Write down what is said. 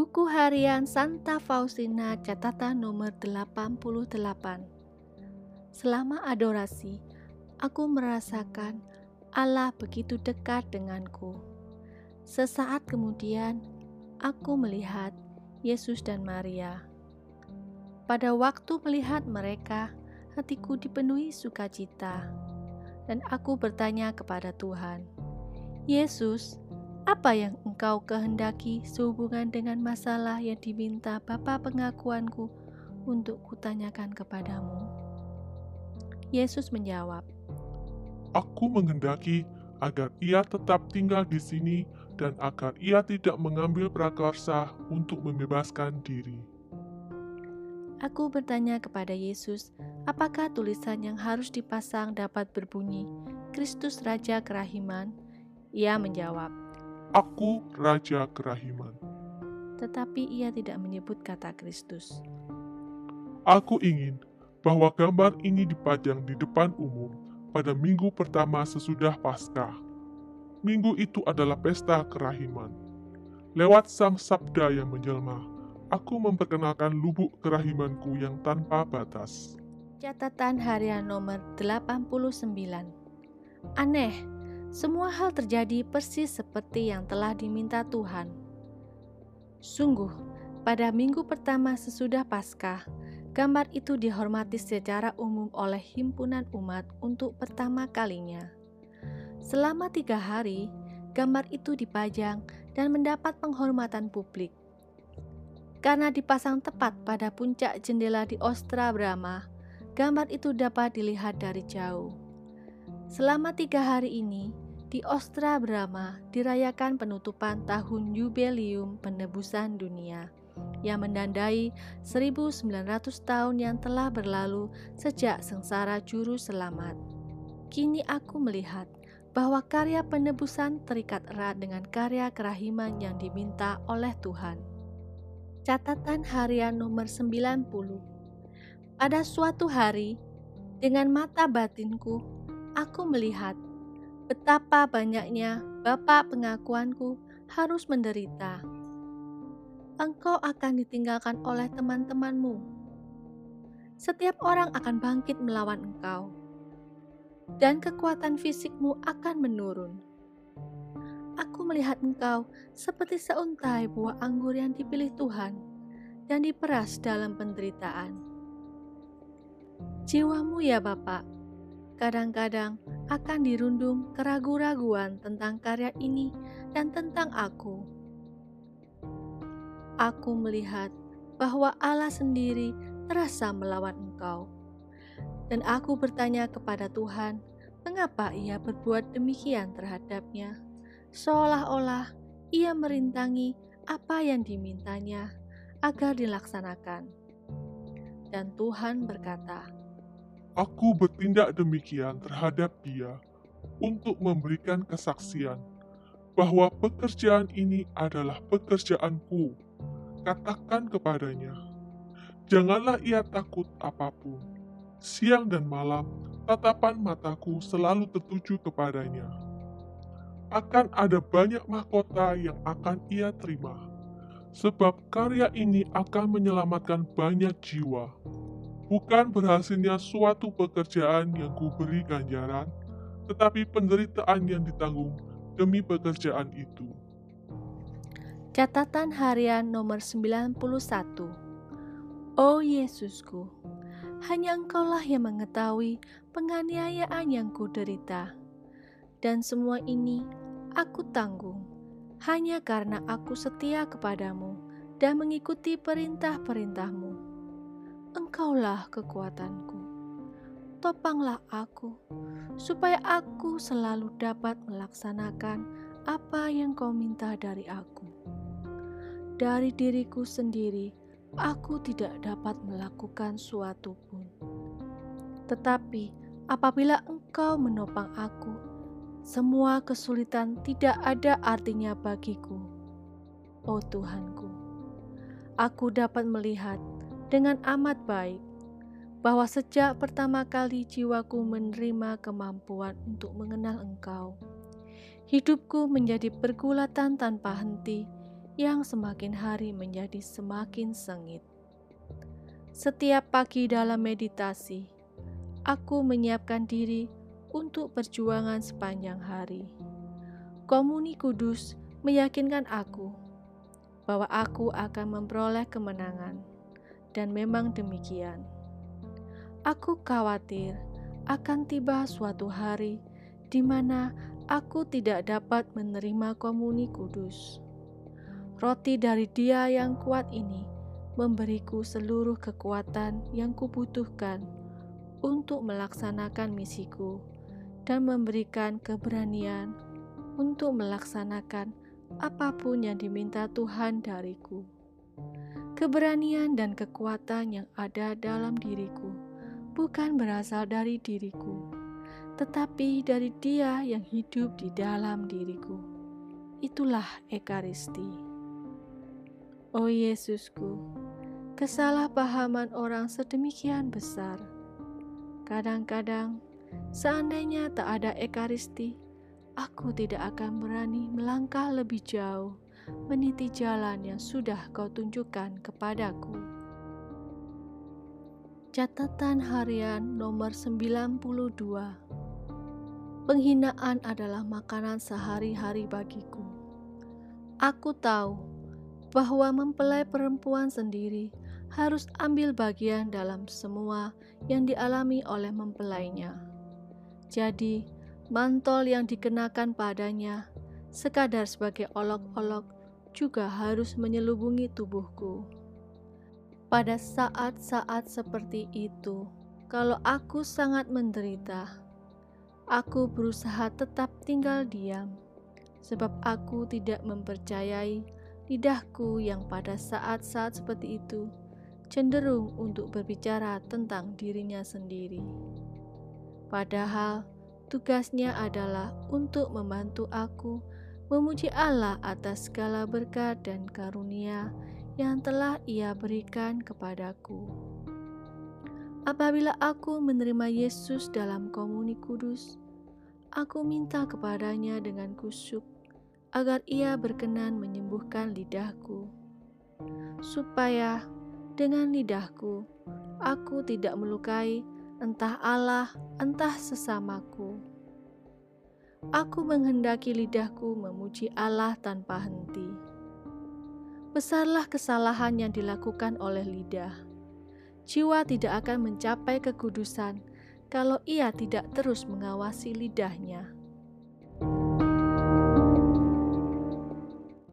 Buku Harian Santa Faustina catatan nomor 88 Selama adorasi, aku merasakan Allah begitu dekat denganku. Sesaat kemudian, aku melihat Yesus dan Maria. Pada waktu melihat mereka, hatiku dipenuhi sukacita, dan aku bertanya kepada Tuhan, "Yesus, apa yang engkau kehendaki sehubungan dengan masalah yang diminta Bapa pengakuanku untuk kutanyakan kepadamu? Yesus menjawab, Aku menghendaki agar ia tetap tinggal di sini dan agar ia tidak mengambil prakarsa untuk membebaskan diri. Aku bertanya kepada Yesus, apakah tulisan yang harus dipasang dapat berbunyi, Kristus Raja Kerahiman? Ia menjawab, Aku Raja Kerahiman. Tetapi ia tidak menyebut kata Kristus. Aku ingin bahwa gambar ini dipajang di depan umum pada minggu pertama sesudah Paskah. Minggu itu adalah pesta kerahiman. Lewat sang sabda yang menjelma, aku memperkenalkan lubuk kerahimanku yang tanpa batas. Catatan harian nomor 89 Aneh, semua hal terjadi persis seperti yang telah diminta Tuhan. Sungguh, pada minggu pertama sesudah Paskah, gambar itu dihormati secara umum oleh himpunan umat untuk pertama kalinya. Selama tiga hari, gambar itu dipajang dan mendapat penghormatan publik. Karena dipasang tepat pada puncak jendela di Ostra Brahma, gambar itu dapat dilihat dari jauh. Selama tiga hari ini, di Ostra Brahma dirayakan penutupan tahun Yubelium Penebusan Dunia yang mendandai 1900 tahun yang telah berlalu sejak sengsara juru selamat. Kini aku melihat bahwa karya penebusan terikat erat dengan karya kerahiman yang diminta oleh Tuhan. Catatan harian nomor 90 Pada suatu hari, dengan mata batinku, aku melihat betapa banyaknya Bapak pengakuanku harus menderita. Engkau akan ditinggalkan oleh teman-temanmu. Setiap orang akan bangkit melawan engkau, dan kekuatan fisikmu akan menurun. Aku melihat engkau seperti seuntai buah anggur yang dipilih Tuhan dan diperas dalam penderitaan. Jiwamu ya Bapak, kadang-kadang akan dirundung keraguan-raguan tentang karya ini dan tentang aku. Aku melihat bahwa Allah sendiri terasa melawan engkau. Dan aku bertanya kepada Tuhan, mengapa ia berbuat demikian terhadapnya, seolah-olah ia merintangi apa yang dimintanya agar dilaksanakan. Dan Tuhan berkata, Aku bertindak demikian terhadap dia untuk memberikan kesaksian bahwa pekerjaan ini adalah pekerjaanku. Katakan kepadanya, janganlah ia takut apa pun. Siang dan malam, tatapan mataku selalu tertuju kepadanya. Akan ada banyak mahkota yang akan ia terima, sebab karya ini akan menyelamatkan banyak jiwa bukan berhasilnya suatu pekerjaan yang kuberi ganjaran, tetapi penderitaan yang ditanggung demi pekerjaan itu. Catatan harian nomor 91 Oh Yesusku, hanya Engkaulah yang mengetahui penganiayaan yang kuderita. Dan semua ini aku tanggung hanya karena aku setia kepadamu dan mengikuti perintah-perintahmu. Engkaulah kekuatanku. Topanglah aku, supaya aku selalu dapat melaksanakan apa yang kau minta dari aku. Dari diriku sendiri, aku tidak dapat melakukan suatu pun. Tetapi apabila engkau menopang aku, semua kesulitan tidak ada artinya bagiku. Oh Tuhanku, aku dapat melihat dengan amat baik bahwa sejak pertama kali jiwaku menerima kemampuan untuk mengenal Engkau, hidupku menjadi pergulatan tanpa henti yang semakin hari menjadi semakin sengit. Setiap pagi dalam meditasi, aku menyiapkan diri untuk perjuangan sepanjang hari. Komuni Kudus meyakinkan aku bahwa aku akan memperoleh kemenangan, dan memang demikian. Aku khawatir akan tiba suatu hari di mana aku tidak dapat menerima komuni kudus. Roti dari Dia yang kuat ini memberiku seluruh kekuatan yang kubutuhkan untuk melaksanakan misiku dan memberikan keberanian untuk melaksanakan apa pun yang diminta Tuhan dariku. Keberanian dan kekuatan yang ada dalam diriku bukan berasal dari diriku tetapi dari Dia yang hidup di dalam diriku. Itulah Ekaristi. Oh Yesusku, kesalahpahaman orang sedemikian besar. Kadang-kadang, seandainya tak ada Ekaristi, aku tidak akan berani melangkah lebih jauh meniti jalan yang sudah kau tunjukkan kepadaku. Catatan harian nomor 92 Penghinaan adalah makanan sehari-hari bagiku. Aku tahu bahwa mempelai perempuan sendiri harus ambil bagian dalam semua yang dialami oleh mempelainya. Jadi, mantol yang dikenakan padanya sekadar sebagai olok-olok juga harus menyelubungi tubuhku. Pada saat-saat seperti itu, kalau aku sangat menderita, Aku berusaha tetap tinggal diam, sebab aku tidak mempercayai lidahku yang pada saat-saat seperti itu cenderung untuk berbicara tentang dirinya sendiri. Padahal tugasnya adalah untuk membantu aku memuji Allah atas segala berkat dan karunia yang telah Ia berikan kepadaku. Apabila aku menerima Yesus dalam komuni kudus, aku minta kepadanya dengan kusyuk agar ia berkenan menyembuhkan lidahku, supaya dengan lidahku aku tidak melukai entah Allah, entah sesamaku. Aku menghendaki lidahku memuji Allah tanpa henti. Besarlah kesalahan yang dilakukan oleh lidah jiwa tidak akan mencapai kekudusan kalau ia tidak terus mengawasi lidahnya.